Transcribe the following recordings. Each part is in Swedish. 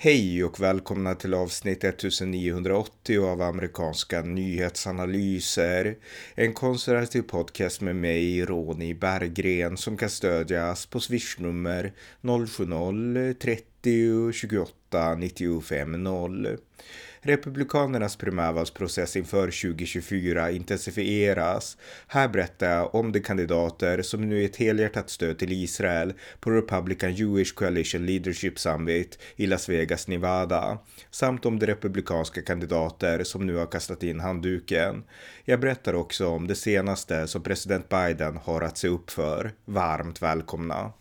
Hej och välkomna till avsnitt 1980 av amerikanska nyhetsanalyser. En konservativ podcast med mig, Ronny Berggren, som kan stödjas på swishnummer 070-30 28 95 0. Republikanernas primärvalsprocess inför 2024 intensifieras. Här berättar jag om de kandidater som nu är ett helhjärtat stöd till Israel på Republican Jewish Coalition Leadership Summit i Las Vegas, Nevada, samt om de republikanska kandidater som nu har kastat in handduken. Jag berättar också om det senaste som president Biden har att se upp för. Varmt välkomna!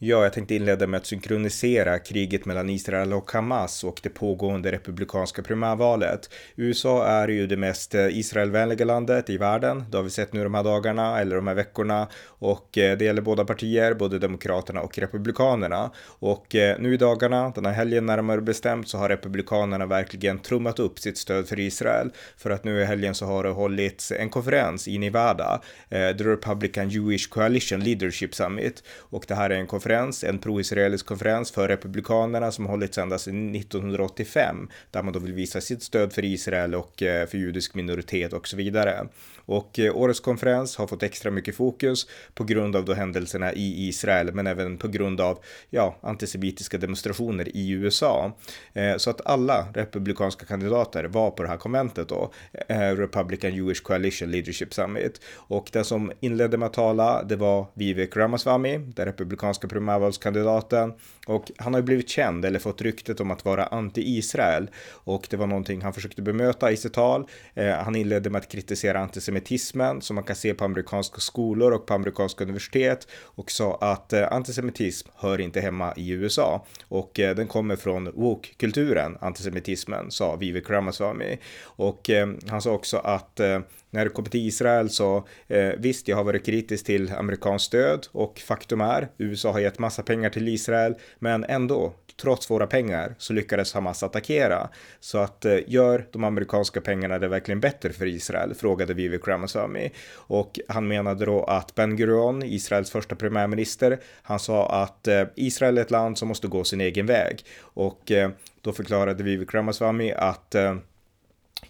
Ja, jag tänkte inleda med att synkronisera kriget mellan Israel och Hamas och det pågående republikanska primärvalet. USA är ju det mest eh, Israelvänliga landet i världen. Det har vi sett nu de här dagarna eller de här veckorna och eh, det gäller båda partier, både Demokraterna och Republikanerna. Och eh, nu i dagarna, den här helgen närmare bestämt, så har Republikanerna verkligen trummat upp sitt stöd för Israel. För att nu i helgen så har det hållits en konferens i Nevada, The Republican Jewish Coalition Leadership Summit. Och det här är en konferens konferens, en pro-israelisk konferens för republikanerna som hållits ända sedan 1985, där man då vill visa sitt stöd för Israel och eh, för judisk minoritet och så vidare. Och eh, årets konferens har fått extra mycket fokus på grund av då händelserna i Israel, men även på grund av ja, antisemitiska demonstrationer i USA. Eh, så att alla republikanska kandidater var på det här konventet då, Republican Jewish Coalition Leadership Summit. Och den som inledde med att tala, det var Vivek Ramaswamy, den republikanska primärvalskandidaten och han har ju blivit känd eller fått ryktet om att vara anti-Israel. Och det var någonting han försökte bemöta i sitt tal. Eh, han inledde med att kritisera antisemitismen som man kan se på amerikanska skolor och på amerikanska universitet. Och sa att eh, antisemitism hör inte hemma i USA och eh, den kommer från woke-kulturen, antisemitismen, sa Vivek Ramaswamy. Och eh, han sa också att eh, när det kommer till Israel så eh, visst, jag har varit kritisk till amerikanskt stöd. Och faktum är USA har gett massa pengar till Israel, men ändå, trots våra pengar så lyckades Hamas attackera. Så att eh, gör de amerikanska pengarna det verkligen bättre för Israel? Frågade Vivek Ramaswamy och han menade då att Ben Gurion, Israels första premiärminister, han sa att eh, Israel är ett land som måste gå sin egen väg och eh, då förklarade Vivek Ramaswamy att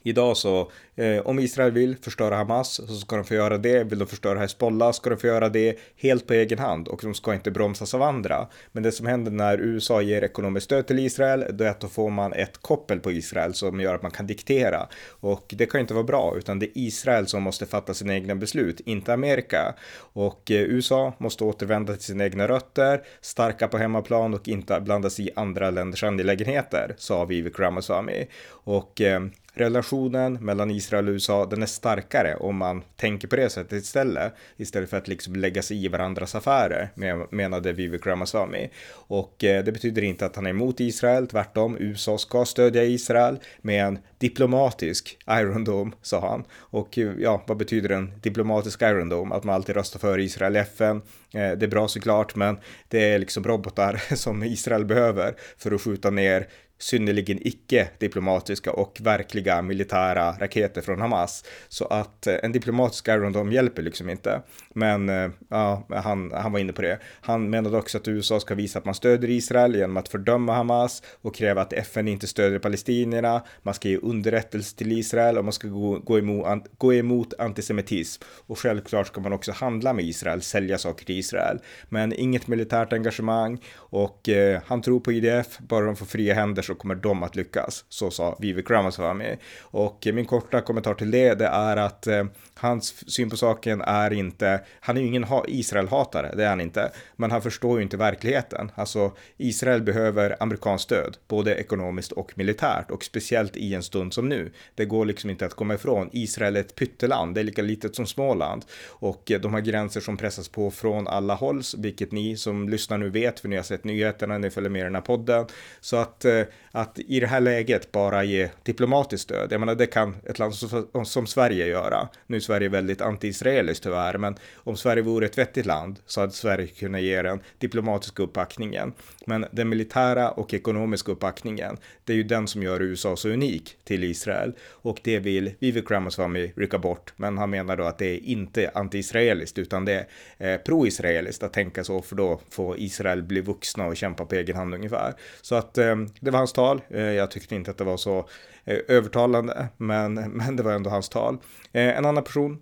Idag så Eh, om Israel vill förstöra Hamas så ska de få göra det. Vill de förstöra Hezbollah ska de få göra det helt på egen hand och de ska inte bromsas av andra. Men det som händer när USA ger ekonomiskt stöd till Israel, då är att då får man ett koppel på Israel som gör att man kan diktera. Och det kan inte vara bra, utan det är Israel som måste fatta sina egna beslut, inte Amerika. Och eh, USA måste återvända till sina egna rötter, starka på hemmaplan och inte blanda sig i andra länders angelägenheter, sa Vivek Ramaswamy. Och eh, relationen mellan Israel och USA, den är starkare om man tänker på det sättet istället. Istället för att liksom lägga sig i varandras affärer, menade Vivek Ramaswamy. Och eh, det betyder inte att han är emot Israel, tvärtom. USA ska stödja Israel med en diplomatisk Iron Dome, sa han. Och eh, ja, vad betyder en diplomatisk Iron Dome? Att man alltid röstar för Israel i FN. Eh, det är bra såklart, men det är liksom robotar som Israel behöver för att skjuta ner synnerligen icke-diplomatiska och verkliga militära raketer från Hamas. Så att eh, en diplomatisk Iron Dome hjälper liksom inte. Men eh, ja, han, han var inne på det. Han menade också att USA ska visa att man stöder Israel genom att fördöma Hamas och kräva att FN inte stöder palestinierna. Man ska ge underrättelse till Israel och man ska gå, gå, emot, gå emot antisemitism. Och självklart ska man också handla med Israel, sälja saker till Israel. Men inget militärt engagemang och eh, han tror på IDF, bara de får fria händer så kommer de att lyckas. Så sa Vivek Ramaswamy. Och min korta kommentar till det, det är att eh, hans syn på saken är inte, han är ju ingen Israel-hatare, det är han inte, men han förstår ju inte verkligheten. Alltså, Israel behöver amerikanskt stöd, både ekonomiskt och militärt, och speciellt i en stund som nu. Det går liksom inte att komma ifrån. Israel är ett pytteland, det är lika litet som Småland, och eh, de har gränser som pressas på från alla håll, vilket ni som lyssnar nu vet, för ni har sett nyheterna, ni följer med i den här podden. Så att eh, att i det här läget bara ge diplomatiskt stöd. Jag menar, det kan ett land som, som Sverige göra. Nu är Sverige väldigt anti-israeliskt tyvärr, men om Sverige vore ett vettigt land så hade Sverige kunnat ge den diplomatiska uppbackningen. Men den militära och ekonomiska uppbackningen, det är ju den som gör USA så unik till Israel och det vill Vivek Ramaswamy rycka bort. Men han menar då att det är inte anti-israeliskt utan det är eh, pro-israeliskt att tänka så för då får Israel bli vuxna och kämpa på egen hand ungefär. Så att eh, det var hans tal. Eh, jag tyckte inte att det var så eh, övertalande, men, men det var ändå hans tal. Eh, en annan person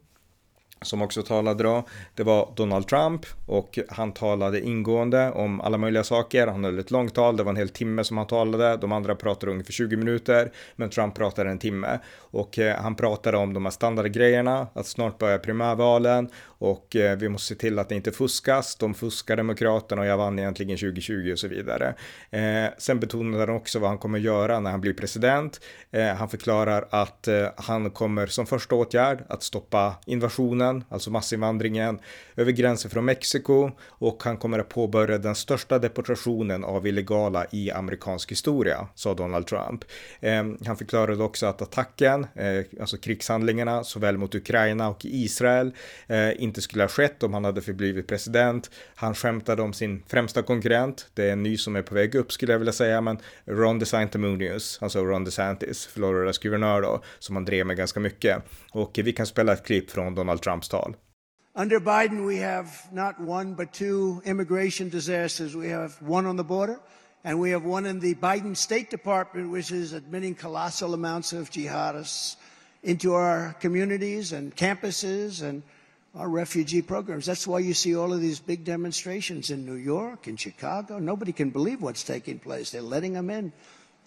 som också talade då, det var Donald Trump och han talade ingående om alla möjliga saker. Han höll ett långt tal, det var en hel timme som han talade. De andra pratade ungefär 20 minuter, men Trump pratade en timme och eh, han pratade om de här standardgrejerna, att snart börjar primärvalen och eh, vi måste se till att det inte fuskas. De fuskar demokraterna och jag vann egentligen 2020 och så vidare. Eh, sen betonade han också vad han kommer göra när han blir president. Eh, han förklarar att eh, han kommer som första åtgärd att stoppa invasionen, alltså massinvandringen över gränsen från Mexiko och han kommer att påbörja den största deportationen av illegala i amerikansk historia, sa Donald Trump. Eh, han förklarade också att attacken, eh, alltså krigshandlingarna såväl mot Ukraina och Israel eh, inte skulle ha skett om han hade förblivit president. Han skämtade om sin främsta konkurrent. Det är en ny som är på väg upp skulle jag vilja säga, men Ron DeSantis, alltså Ron DeSantis, Floridas guvernör då, som han drev med ganska mycket. Och vi kan spela ett klipp från Donald Trump Trumps tal. Under Biden, we have not one but two immigration disasters. We have one on the border, and we have one in the Biden State Department, which is admitting colossal amounts of jihadists into our communities and campuses and our refugee programs. That's why you see all of these big demonstrations in New York, in Chicago. Nobody can believe what's taking place. They're letting them in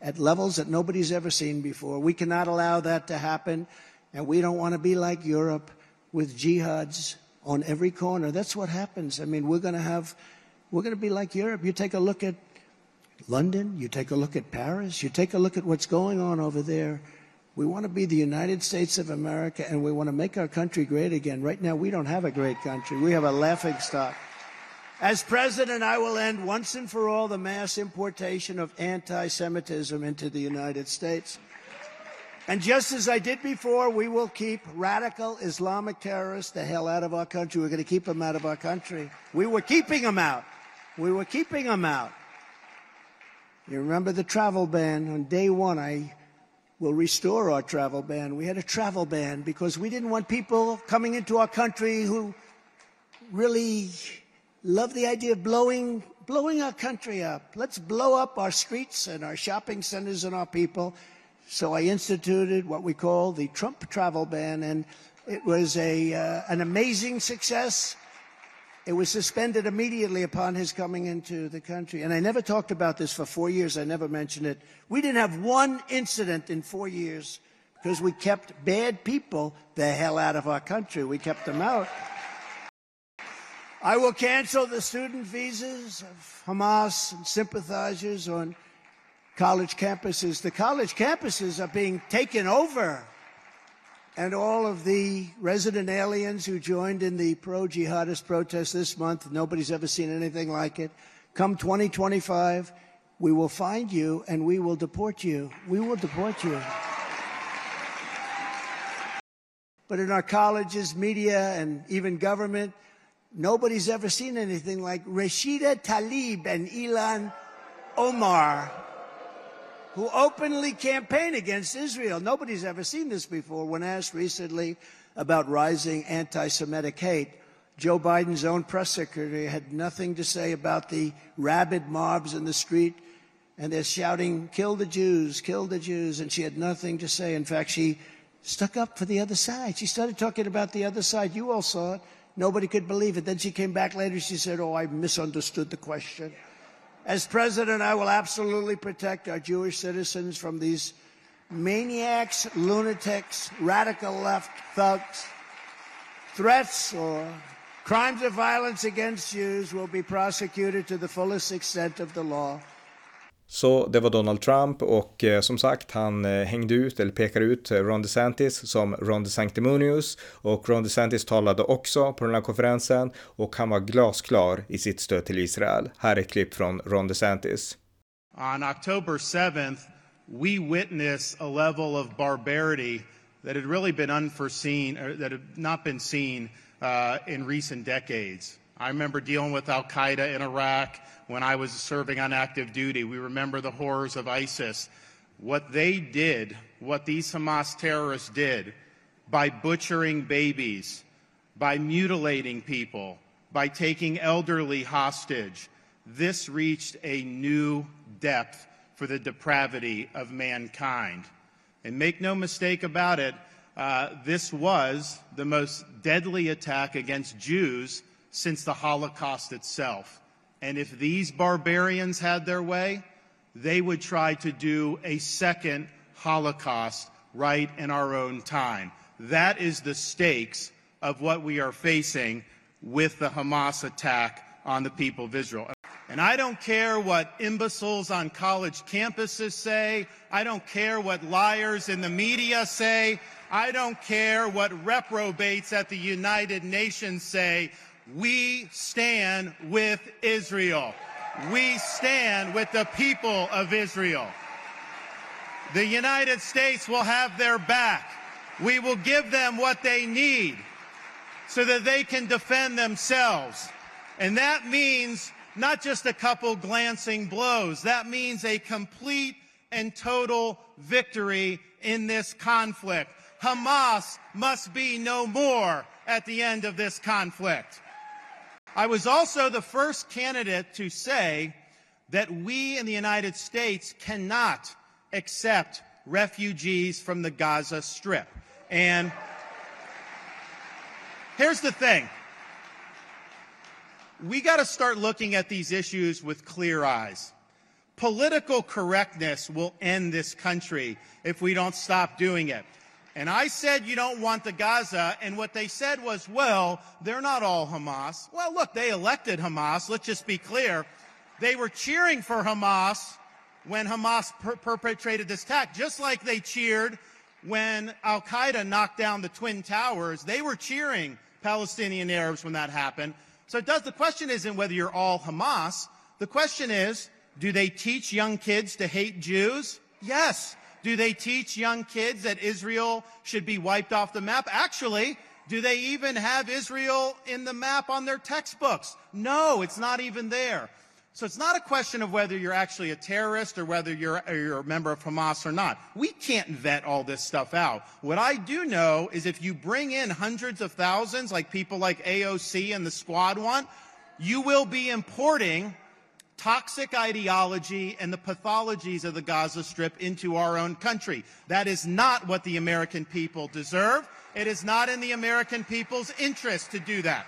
at levels that nobody's ever seen before. We cannot allow that to happen, and we don't want to be like Europe with jihads on every corner. That's what happens. I mean, we're going to have, we're going to be like Europe. You take a look at London, you take a look at Paris, you take a look at what's going on over there we want to be the United States of America and we want to make our country great again. Right now, we don't have a great country. We have a laughing stock. As president, I will end once and for all the mass importation of anti Semitism into the United States. And just as I did before, we will keep radical Islamic terrorists the hell out of our country. We're going to keep them out of our country. We were keeping them out. We were keeping them out. You remember the travel ban? On day one, I will restore our travel ban. We had a travel ban because we didn't want people coming into our country who really love the idea of blowing blowing our country up. Let's blow up our streets and our shopping centers and our people. So I instituted what we call the Trump travel ban, and it was a uh, an amazing success. It was suspended immediately upon his coming into the country. And I never talked about this for four years. I never mentioned it. We didn't have one incident in four years because we kept bad people the hell out of our country. We kept them out. I will cancel the student visas of Hamas and sympathizers on college campuses. The college campuses are being taken over and all of the resident aliens who joined in the pro jihadist protest this month. Nobody's ever seen anything like it. Come 2025, we will find you and we will deport you. We will deport you. But in our colleges, media, and even government, nobody's ever seen anything like Rashida Talib and Ilan Omar who openly campaign against Israel. Nobody's ever seen this before. When asked recently about rising anti Semitic hate, Joe Biden's own press secretary had nothing to say about the rabid mobs in the street. And they're shouting, kill the Jews, kill the Jews. And she had nothing to say. In fact, she stuck up for the other side. She started talking about the other side. You all saw it. Nobody could believe it. Then she came back later. She said, Oh, I misunderstood the question. As president, I will absolutely protect our Jewish citizens from these maniacs, lunatics, radical left thugs. Threats or crimes of violence against Jews will be prosecuted to the fullest extent of the law. Så det var Donald Trump och eh, som sagt han eh, hängde ut eller pekar ut eh, Ron DeSantis som Ron DeSanctimonious och Ron DeSantis talade också på den här konferensen och han var glasklar i sitt stöd till Israel. Här är ett klipp från Ron DeSantis. On October 7th, we witnessed a level of barbarity that had really been unforeseen, or that had not been seen uh, in recent decades. I remember dealing with Al Qaeda in Iraq when I was serving on active duty. We remember the horrors of ISIS. What they did, what these Hamas terrorists did, by butchering babies, by mutilating people, by taking elderly hostage, this reached a new depth for the depravity of mankind. And make no mistake about it, uh, this was the most deadly attack against Jews since the Holocaust itself. And if these barbarians had their way, they would try to do a second Holocaust right in our own time. That is the stakes of what we are facing with the Hamas attack on the people of Israel. And I don't care what imbeciles on college campuses say. I don't care what liars in the media say. I don't care what reprobates at the United Nations say. We stand with Israel. We stand with the people of Israel. The United States will have their back. We will give them what they need so that they can defend themselves. And that means not just a couple glancing blows. That means a complete and total victory in this conflict. Hamas must be no more at the end of this conflict. I was also the first candidate to say that we in the United States cannot accept refugees from the Gaza Strip. And here's the thing we got to start looking at these issues with clear eyes. Political correctness will end this country if we don't stop doing it. And I said you don't want the Gaza, and what they said was, well, they're not all Hamas. Well, look, they elected Hamas. Let's just be clear. They were cheering for Hamas when Hamas per- perpetrated this attack, just like they cheered when Al Qaeda knocked down the Twin Towers. They were cheering Palestinian Arabs when that happened. So does, the question isn't whether you're all Hamas. The question is, do they teach young kids to hate Jews? Yes. Do they teach young kids that Israel should be wiped off the map? Actually, do they even have Israel in the map on their textbooks? No, it's not even there. So it's not a question of whether you're actually a terrorist or whether you're, or you're, a member of Hamas or not. We can't vet all this stuff out. What I do know is if you bring in hundreds of thousands, like people like AOC and the squad want, you will be importing toxic ideology and the pathologies of the Gaza Strip into our own country. That is not what the American people deserve. It is not in the American people's interest to do that.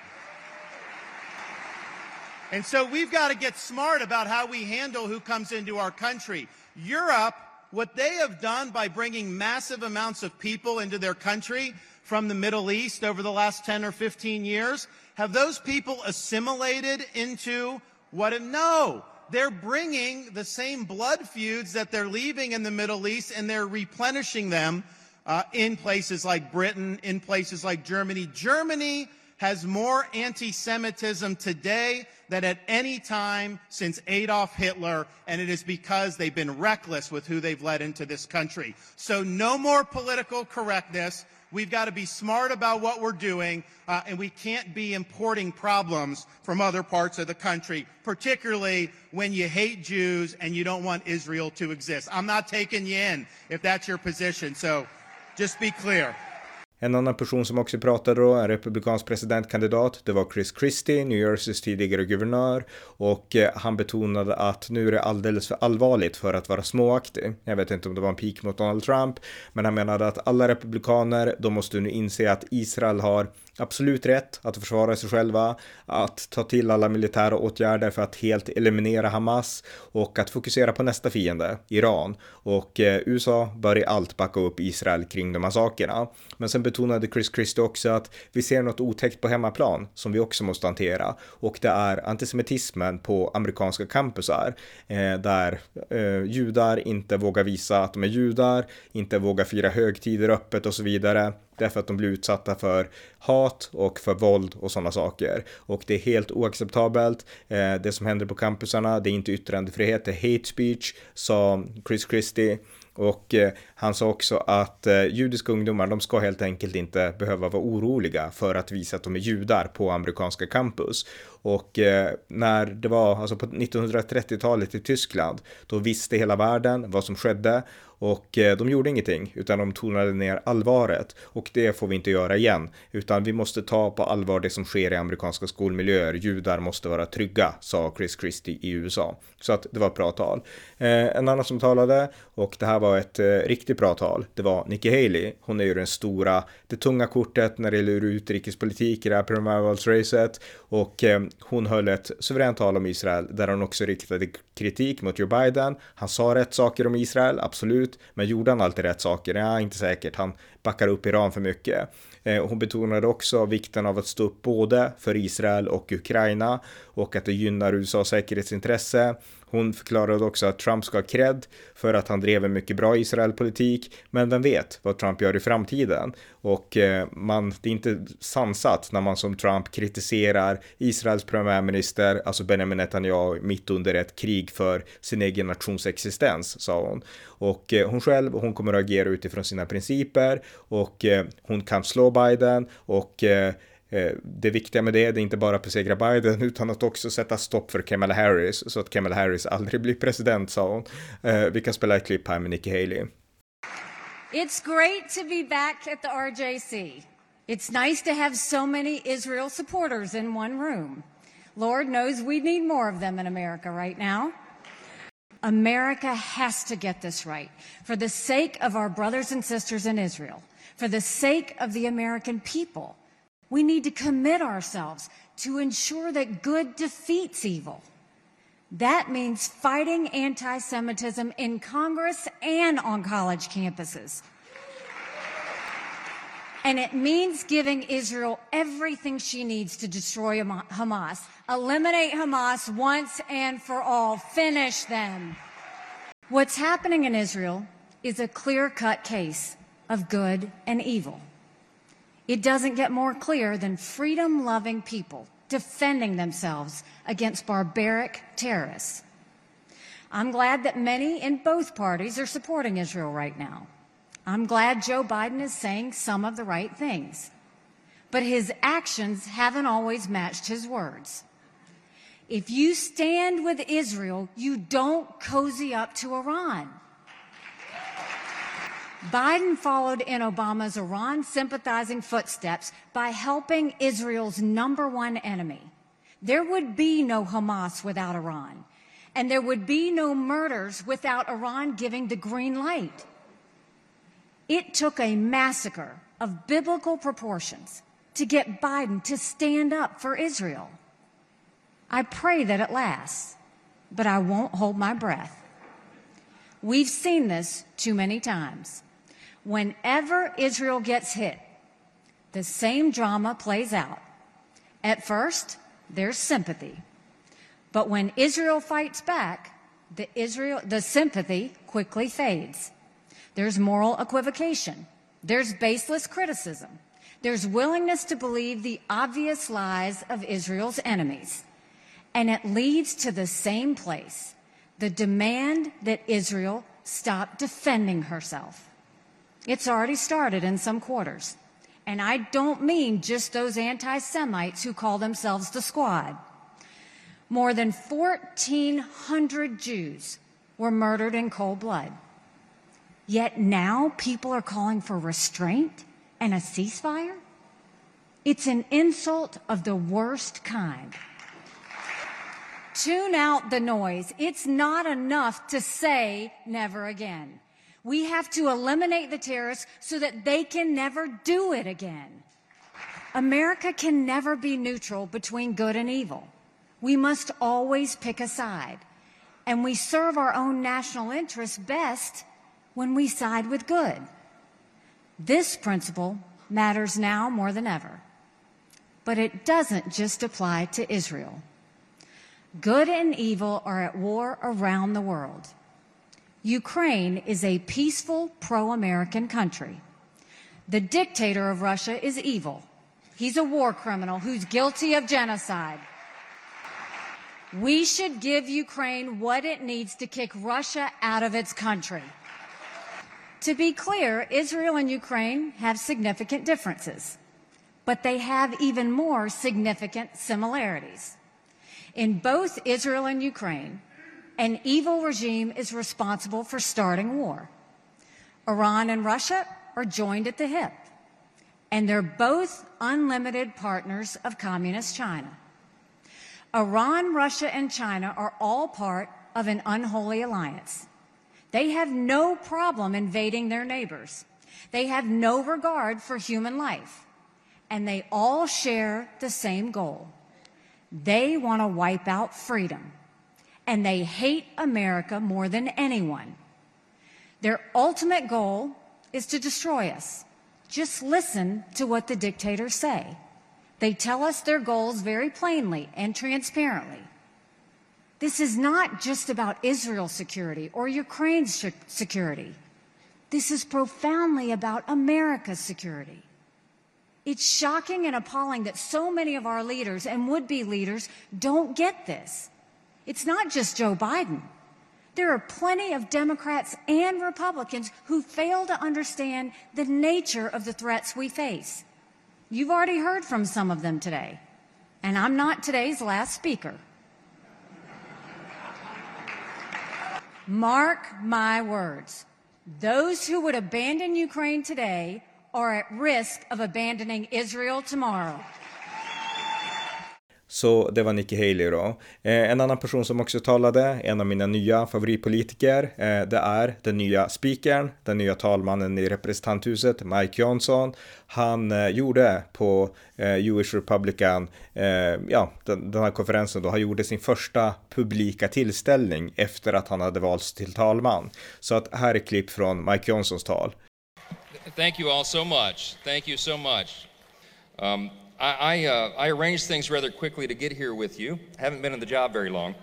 And so we've got to get smart about how we handle who comes into our country. Europe, what they have done by bringing massive amounts of people into their country from the Middle East over the last 10 or 15 years, have those people assimilated into what? A no. They're bringing the same blood feuds that they're leaving in the Middle East and they're replenishing them uh, in places like Britain, in places like Germany. Germany has more anti Semitism today than at any time since Adolf Hitler, and it is because they've been reckless with who they've led into this country. So, no more political correctness. We've got to be smart about what we're doing, uh, and we can't be importing problems from other parts of the country, particularly when you hate Jews and you don't want Israel to exist. I'm not taking you in if that's your position, so just be clear. En annan person som också pratade då, en republikansk presidentkandidat, det var Chris Christie, New Jerseys tidigare guvernör och eh, han betonade att nu är det alldeles för allvarligt för att vara småaktig. Jag vet inte om det var en pik mot Donald Trump, men han menade att alla republikaner, de måste nu inse att Israel har absolut rätt att försvara sig själva, att ta till alla militära åtgärder för att helt eliminera Hamas och att fokusera på nästa fiende, Iran. Och eh, USA bör i allt backa upp Israel kring de här sakerna. Men sen betonade Chris Christie också att vi ser något otäckt på hemmaplan som vi också måste hantera och det är antisemitismen på amerikanska campusar eh, där eh, judar inte vågar visa att de är judar, inte vågar fira högtider öppet och så vidare därför att de blir utsatta för hat och för våld och sådana saker. Och det är helt oacceptabelt. Eh, det som händer på campusarna, det är inte yttrandefrihet, det är hate speech, sa Chris Christie. Och eh, han sa också att eh, judiska ungdomar, de ska helt enkelt inte behöva vara oroliga för att visa att de är judar på amerikanska campus. Och eh, när det var, alltså på 1930-talet i Tyskland, då visste hela världen vad som skedde och eh, de gjorde ingenting, utan de tonade ner allvaret. Och det får vi inte göra igen, utan vi måste ta på allvar det som sker i amerikanska skolmiljöer. Judar måste vara trygga, sa Chris Christie i USA. Så att det var ett bra tal. Eh, en annan som talade, och det här var ett eh, riktigt bra tal, det var Nikki Haley. Hon är ju den stora, det tunga kortet när det gäller utrikespolitik i det här primärvalsracet. Och hon höll ett suveränt tal om Israel där hon också riktade kritik mot Joe Biden. Han sa rätt saker om Israel, absolut, men gjorde han alltid rätt saker? Ja, inte säkert. Han backar upp Iran för mycket. Eh, hon betonade också vikten av att stå upp både för Israel och Ukraina och att det gynnar USAs säkerhetsintresse. Hon förklarade också att Trump ska ha cred för att han drev en mycket bra Israelpolitik, men vem vet vad Trump gör i framtiden? Och eh, man, det är inte sansat när man som Trump kritiserar Israels premiärminister, alltså Benjamin Netanyahu, mitt under ett krig för sin egen nations existens, sa hon. Och eh, hon själv, hon kommer att agera utifrån sina principer och eh, hon kan slå Biden och Eh, det viktiga med det, det är inte bara att besegra Biden utan att också sätta stopp för Kamala Harris så att Kamala Harris aldrig blir president, sa hon. Eh, vi kan spela ett klipp här med Nikki Haley. It's great to be back at the RJC. It's nice to have so many Israel supporters in one room. Lord knows we need more of them in America right now. America has to get this right for the sake of our brothers and sisters in Israel, for the sake of the American people. We need to commit ourselves to ensure that good defeats evil. That means fighting anti Semitism in Congress and on college campuses. And it means giving Israel everything she needs to destroy Hamas. Eliminate Hamas once and for all. Finish them. What's happening in Israel is a clear cut case of good and evil. It doesn't get more clear than freedom loving people defending themselves against barbaric terrorists. I'm glad that many in both parties are supporting Israel right now. I'm glad Joe Biden is saying some of the right things. But his actions haven't always matched his words. If you stand with Israel, you don't cozy up to Iran. Biden followed in Obama's Iran sympathizing footsteps by helping Israel's number one enemy. There would be no Hamas without Iran, and there would be no murders without Iran giving the green light. It took a massacre of biblical proportions to get Biden to stand up for Israel. I pray that it lasts, but I won't hold my breath. We've seen this too many times. Whenever Israel gets hit, the same drama plays out. At first, there's sympathy. But when Israel fights back, the, Israel, the sympathy quickly fades. There's moral equivocation. There's baseless criticism. There's willingness to believe the obvious lies of Israel's enemies. And it leads to the same place the demand that Israel stop defending herself. It's already started in some quarters. And I don't mean just those anti Semites who call themselves the squad. More than 1,400 Jews were murdered in cold blood. Yet now people are calling for restraint and a ceasefire? It's an insult of the worst kind. Tune out the noise. It's not enough to say never again. We have to eliminate the terrorists so that they can never do it again. America can never be neutral between good and evil. We must always pick a side. And we serve our own national interests best when we side with good. This principle matters now more than ever. But it doesn't just apply to Israel. Good and evil are at war around the world. Ukraine is a peaceful pro American country. The dictator of Russia is evil. He's a war criminal who's guilty of genocide. We should give Ukraine what it needs to kick Russia out of its country. To be clear, Israel and Ukraine have significant differences, but they have even more significant similarities. In both Israel and Ukraine, an evil regime is responsible for starting war. Iran and Russia are joined at the hip, and they're both unlimited partners of Communist China. Iran, Russia, and China are all part of an unholy alliance. They have no problem invading their neighbors. They have no regard for human life. And they all share the same goal. They want to wipe out freedom. And they hate America more than anyone. Their ultimate goal is to destroy us. Just listen to what the dictators say. They tell us their goals very plainly and transparently. This is not just about Israel's security or Ukraine's security. This is profoundly about America's security. It's shocking and appalling that so many of our leaders and would be leaders don't get this. It's not just Joe Biden. There are plenty of Democrats and Republicans who fail to understand the nature of the threats we face. You've already heard from some of them today, and I'm not today's last speaker. Mark my words. Those who would abandon Ukraine today are at risk of abandoning Israel tomorrow. Så det var Nikki Haley då. Eh, en annan person som också talade, en av mina nya favoritpolitiker, eh, det är den nya speakern, den nya talmannen i representanthuset, Mike Johnson. Han eh, gjorde på eh, Jewish Republican, eh, ja, den, den, här konferensen då, han gjorde sin första publika tillställning efter att han hade valts till talman. Så att här är klipp från Mike Johnsons tal. Thank you all so much. Thank you so much. Um, I, I, uh, I, arranged things rather quickly to get here with you. I haven't been in the job very long.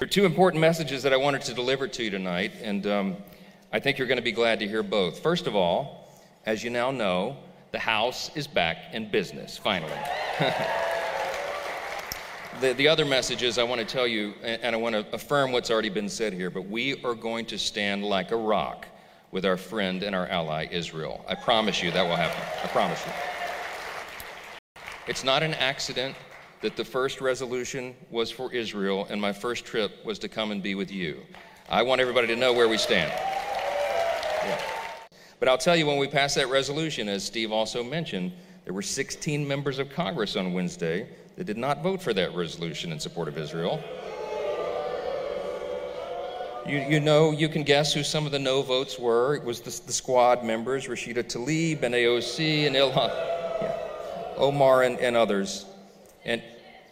There are two important messages that I wanted to deliver to you tonight, and um, I think you're going to be glad to hear both. First of all, as you now know, the House is back in business, finally. the, the other message is I want to tell you, and I want to affirm what's already been said here, but we are going to stand like a rock with our friend and our ally, Israel. I promise you that will happen. I promise you. It's not an accident that the first resolution was for Israel and my first trip was to come and be with you. I want everybody to know where we stand. Yeah. But I'll tell you, when we passed that resolution, as Steve also mentioned, there were 16 members of Congress on Wednesday that did not vote for that resolution in support of Israel. You, you know, you can guess who some of the no votes were. It was the, the squad members, Rashida Tlaib and AOC and Ilhan. Omar and, and others. And,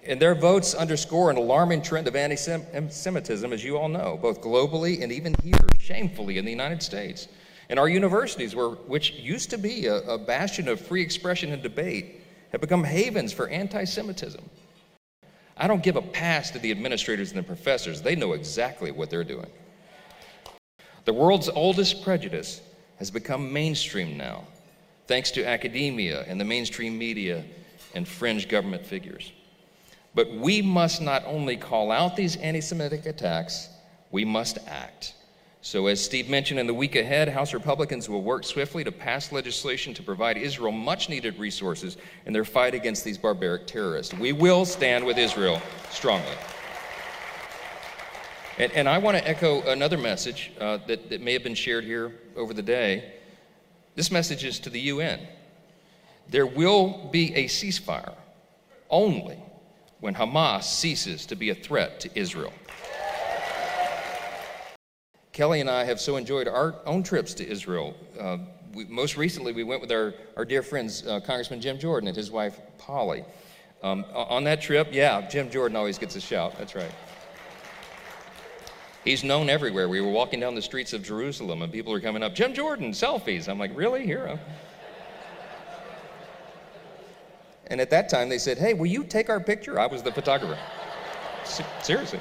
and their votes underscore an alarming trend of anti Semitism, as you all know, both globally and even here, shamefully, in the United States. And our universities, were, which used to be a, a bastion of free expression and debate, have become havens for anti Semitism. I don't give a pass to the administrators and the professors, they know exactly what they're doing. The world's oldest prejudice has become mainstream now thanks to academia and the mainstream media and fringe government figures. But we must not only call out these anti Semitic attacks, we must act. So, as Steve mentioned, in the week ahead, House Republicans will work swiftly to pass legislation to provide Israel much needed resources in their fight against these barbaric terrorists. We will stand with Israel strongly. And, and I want to echo another message uh, that, that may have been shared here over the day. This message is to the UN. There will be a ceasefire only when Hamas ceases to be a threat to Israel. Kelly and I have so enjoyed our own trips to Israel. Uh, we, most recently, we went with our, our dear friends, uh, Congressman Jim Jordan and his wife, Polly. Um, on that trip, yeah, Jim Jordan always gets a shout. That's right. He's known everywhere. We were walking down the streets of Jerusalem and people are coming up, Jim Jordan, selfies. I'm like, really? Here? And at that time they said, hey, will you take our picture? I was the photographer. seriously.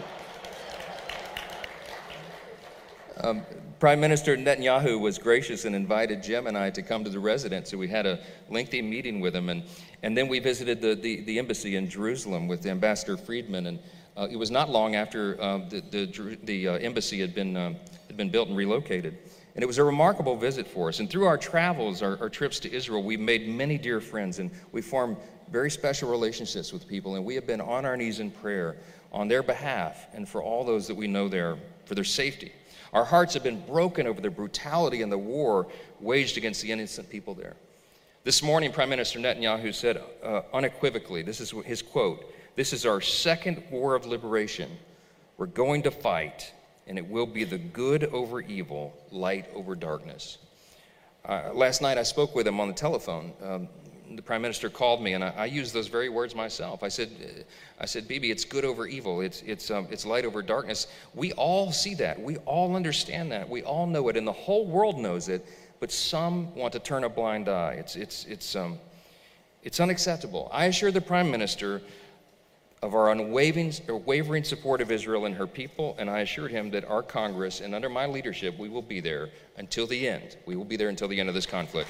Um, Prime Minister Netanyahu was gracious and invited Jim and I to come to the residence. So we had a lengthy meeting with him. And, and then we visited the, the, the embassy in Jerusalem with Ambassador Friedman. And uh, it was not long after uh, the, the, the uh, embassy had been, um, had been built and relocated. And it was a remarkable visit for us. And through our travels, our, our trips to Israel, we made many dear friends and we formed very special relationships with people. And we have been on our knees in prayer on their behalf and for all those that we know there, for their safety. Our hearts have been broken over the brutality and the war waged against the innocent people there. This morning, Prime Minister Netanyahu said uh, unequivocally this is his quote This is our second war of liberation. We're going to fight and it will be the good over evil, light over darkness. Uh, last night I spoke with him on the telephone. Um, the prime minister called me, and I, I, used those very words myself. I said, "I said, Bibi, it's good over evil. It's it's um, it's light over darkness. We all see that. We all understand that. We all know it, and the whole world knows it. But some want to turn a blind eye. It's it's it's um, it's unacceptable. I assure the prime minister of our unwavering support of Israel and her people, and I assured him that our Congress and under my leadership, we will be there until the end. We will be there until the end of this conflict.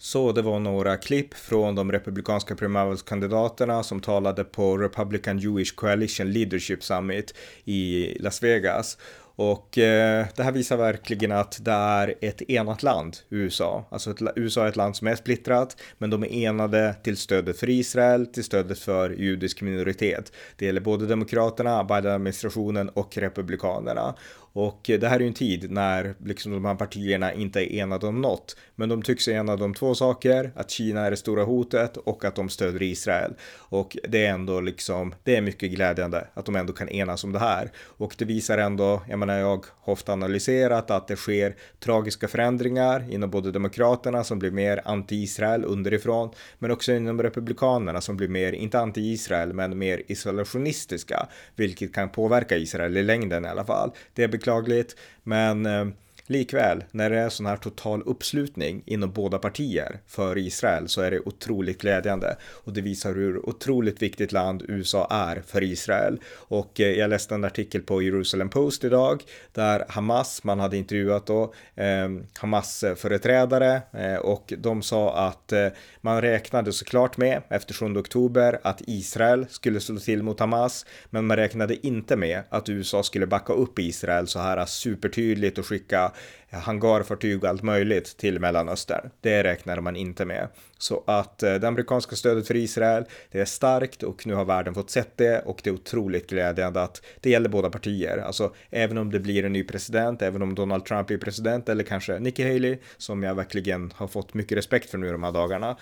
Så det var några klipp från de republikanska primärvalskandidaterna som talade på Republican Jewish Coalition Leadership Summit i Las Vegas. Och eh, det här visar verkligen att det är ett enat land, USA. Alltså ett, USA är ett land som är splittrat, men de är enade till stödet för Israel, till stödet för judisk minoritet. Det gäller både Demokraterna, Biden-administrationen och Republikanerna. Och det här är ju en tid när liksom de här partierna inte är enade om något. Men de tycks enade om två saker, att Kina är det stora hotet och att de stöder Israel. Och det är ändå liksom, det är mycket glädjande att de ändå kan enas om det här. Och det visar ändå, jag menar jag har ofta analyserat att det sker tragiska förändringar inom både Demokraterna som blir mer anti-Israel underifrån, men också inom Republikanerna som blir mer, inte anti-Israel, men mer isolationistiska, vilket kan påverka Israel i längden i alla fall. Det är beklagligt, men eh, Likväl, när det är sån här total uppslutning inom båda partier för Israel så är det otroligt glädjande och det visar hur otroligt viktigt land USA är för Israel. Och eh, jag läste en artikel på Jerusalem Post idag där Hamas, man hade intervjuat då eh, Hamas företrädare eh, och de sa att eh, man räknade såklart med efter 7 oktober att Israel skulle slå till mot Hamas, men man räknade inte med att USA skulle backa upp Israel så här supertydligt och skicka Eh, hangarfartyg och allt möjligt till Mellanöstern. Det räknar man inte med. Så att eh, det amerikanska stödet för Israel, det är starkt och nu har världen fått sett det och det är otroligt glädjande att det gäller båda partier. Alltså även om det blir en ny president, även om Donald Trump blir president eller kanske Nikki Haley som jag verkligen har fått mycket respekt för nu de här dagarna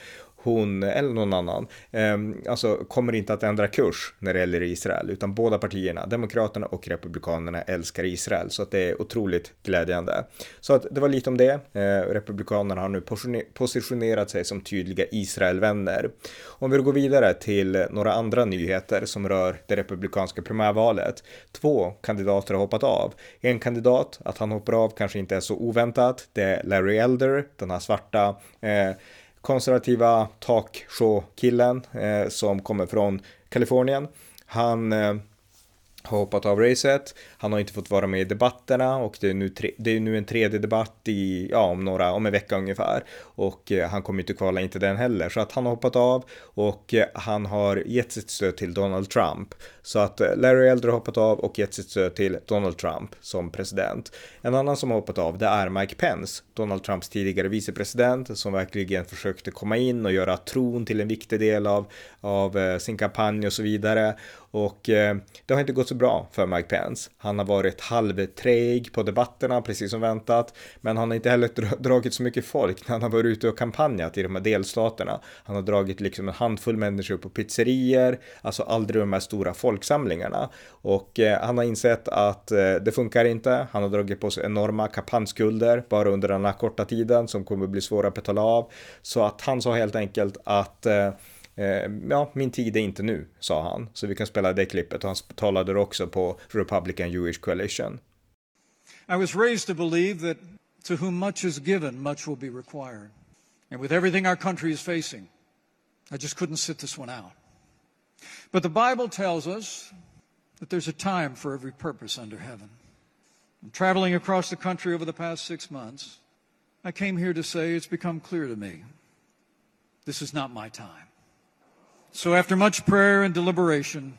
hon eller någon annan, eh, alltså kommer inte att ändra kurs när det gäller Israel, utan båda partierna, Demokraterna och Republikanerna, älskar Israel, så att det är otroligt glädjande. Så att det var lite om det. Eh, Republikanerna har nu positionerat sig som tydliga Israelvänner. Om vi går vidare till några andra nyheter som rör det republikanska primärvalet. Två kandidater har hoppat av. En kandidat, att han hoppar av kanske inte är så oväntat. Det är Larry Elder, den här svarta eh, konservativa talkshow-killen eh, som kommer från Kalifornien. Han eh, har hoppat av racet. Han har inte fått vara med i debatterna och det är nu, tre, det är nu en tredje debatt i, ja, om några, om en vecka ungefär. Och eh, han kommer inte kvala inte den heller. Så att han har hoppat av och eh, han har gett sitt stöd till Donald Trump. Så att eh, Larry Elder har hoppat av och gett sitt stöd till Donald Trump som president. En annan som har hoppat av det är Mike Pence, Donald Trumps tidigare vicepresident som verkligen försökte komma in och göra tron till en viktig del av, av eh, sin kampanj och så vidare. Och eh, det har inte gått så bra för Mike Pence. Han har varit halvträg på debatterna, precis som väntat. Men han har inte heller dragit så mycket folk när han har varit ute och kampanjat i de här delstaterna. Han har dragit liksom en handfull människor på pizzerier, alltså aldrig de här stora folksamlingarna. Och eh, han har insett att eh, det funkar inte. Han har dragit på sig enorma kampanjskulder bara under den här korta tiden som kommer bli svåra att betala av. Så att han sa helt enkelt att Eh, Eh, ja, min tid är inte nu, sa han. Så vi kan spela det klippet. Han talade också på Republican Jewish Coalition. I was raised to believe that to whom much is given, much will be required. And with everything our country is facing, I just couldn't sit this one out. But the Bible tells us that there's a time for every purpose under heaven. And Traveling across the country over the past six months, I came here to say it's become clear to me this is not my time. So, after much prayer and deliberation,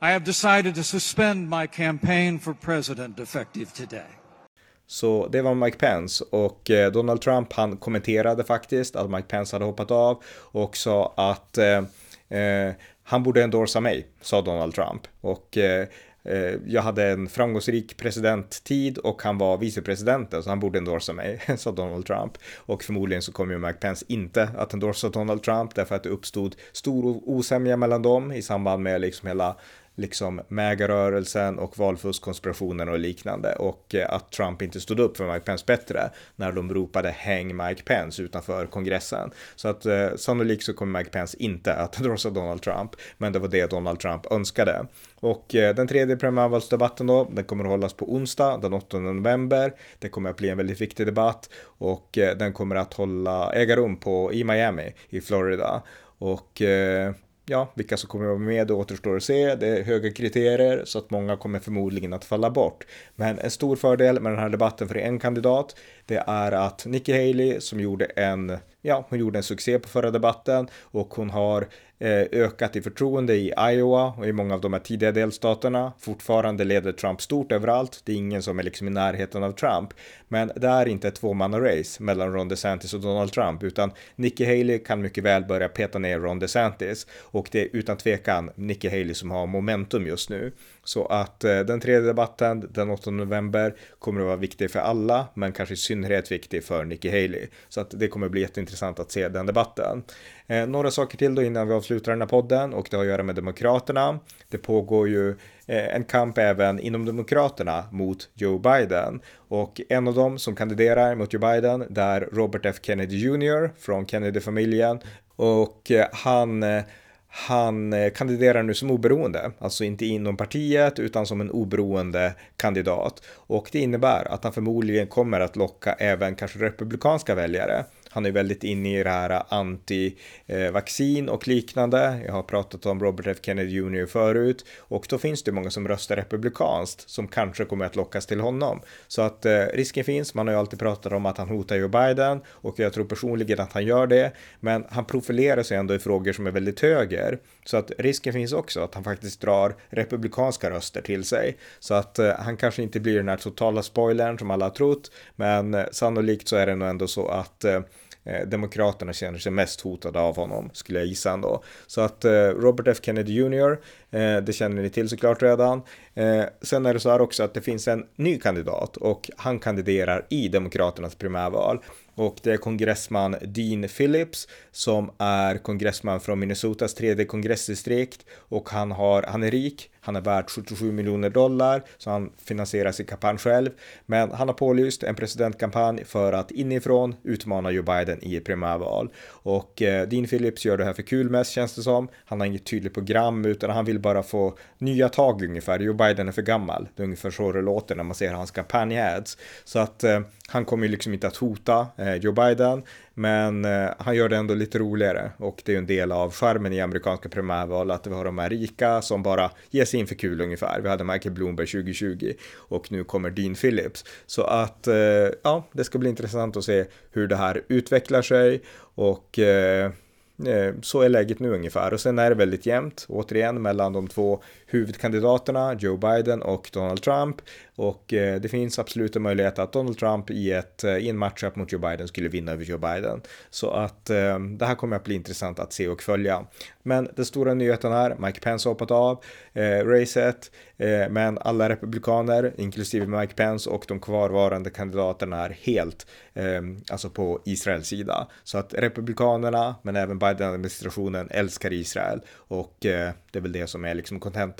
I have decided to suspend my campaign for president effective today. Så det var Mike Pence och eh, Donald Trump han kommenterade faktiskt att Mike Pence hade hoppat av och sa att eh, eh han borde endorsa mig, sa Donald Trump. Och eh, Eh, jag hade en framgångsrik presidenttid och han var vicepresidenten så han borde endorsa mig, sa Donald Trump. Och förmodligen så kommer ju Mike Pence inte att endorsa Donald Trump därför att det uppstod stor osämja mellan dem i samband med liksom hela liksom mägarrörelsen och valfuskkonspirationen och liknande och eh, att Trump inte stod upp för Mike Pence bättre när de ropade häng Mike Pence utanför kongressen. Så att eh, sannolikt så kommer Mike Pence inte att drossa Donald Trump, men det var det Donald Trump önskade. Och eh, den tredje primärvalsdebatten då, den kommer att hållas på onsdag den 8 november. Det kommer att bli en väldigt viktig debatt och eh, den kommer att hålla, äga rum på, i Miami i Florida. Och eh, ja, vilka som kommer att vara med det återstår att se. Det är höga kriterier så att många kommer förmodligen att falla bort. Men en stor fördel med den här debatten för en kandidat, det är att Nikki Haley som gjorde en, ja, hon gjorde en succé på förra debatten och hon har eh, ökat i förtroende i Iowa och i många av de här tidiga delstaterna. Fortfarande leder Trump stort överallt. Det är ingen som är liksom i närheten av Trump. Men det är inte ett tvåmannarace mellan Ron DeSantis och Donald Trump, utan Nikki Haley kan mycket väl börja peta ner Ron DeSantis. Och det är utan tvekan Nikki Haley som har momentum just nu. Så att eh, den tredje debatten den 8 november kommer att vara viktig för alla, men kanske i synnerhet viktig för Nikki Haley. Så att det kommer bli jätteintressant att se den debatten. Eh, några saker till då innan vi avslutar den här podden och det har att göra med Demokraterna. Det pågår ju eh, en kamp även inom Demokraterna mot Joe Biden och en av dem som kandiderar mot Joe Biden där är Robert F Kennedy Jr från Kennedy-familjen och eh, han eh, han eh, kandiderar nu som oberoende, alltså inte inom partiet utan som en oberoende kandidat. Och det innebär att han förmodligen kommer att locka även kanske republikanska väljare. Han är väldigt inne i det här anti-vaccin och liknande. Jag har pratat om Robert F Kennedy Jr förut och då finns det många som röstar republikanskt som kanske kommer att lockas till honom. Så att eh, risken finns. Man har ju alltid pratat om att han hotar Joe Biden och jag tror personligen att han gör det. Men han profilerar sig ändå i frågor som är väldigt höger. Så att risken finns också att han faktiskt drar republikanska röster till sig. Så att eh, han kanske inte blir den här totala spoilern som alla har trott. Men eh, sannolikt så är det nog ändå så att eh, eh, Demokraterna känner sig mest hotade av honom, skulle jag gissa ändå. Så att eh, Robert F Kennedy Jr, eh, det känner ni till såklart redan. Eh, sen är det så här också att det finns en ny kandidat och han kandiderar i Demokraternas primärval. Och det är kongressman Dean Phillips som är kongressman från Minnesotas tredje kongressdistrikt och han, har, han är rik, han är värd 77 miljoner dollar så han finansierar sin kampanj själv. Men han har pålyst en presidentkampanj för att inifrån utmana Joe Biden i ett primärval. Och eh, Dean Phillips gör det här för kul mest känns det som. Han har inget tydligt program utan han vill bara få nya tag ungefär. Joe Biden är för gammal. Det är ungefär så det låter när man ser hans kampanj-ads. Så att eh, han kommer ju liksom inte att hota eh, Joe Biden, men eh, han gör det ändå lite roligare och det är ju en del av skärmen i amerikanska primärval att vi har de här rika som bara ger sig in för kul ungefär. Vi hade Michael Bloomberg 2020 och nu kommer Dean Phillips. Så att eh, ja, det ska bli intressant att se hur det här utvecklar sig och eh, eh så är läget nu ungefär och sen är det väldigt jämnt återigen mellan de två huvudkandidaterna Joe Biden och Donald Trump och eh, det finns absolut en möjlighet att Donald Trump i, ett, eh, i en matchup mot Joe Biden skulle vinna över Joe Biden. Så att eh, det här kommer att bli intressant att se och följa. Men den stora nyheten är Mike Pence har hoppat av eh, racet, eh, men alla republikaner, inklusive Mike Pence och de kvarvarande kandidaterna är helt eh, alltså på Israels sida. Så att republikanerna, men även Biden-administrationen älskar Israel och eh, det är väl det som är liksom kontentan.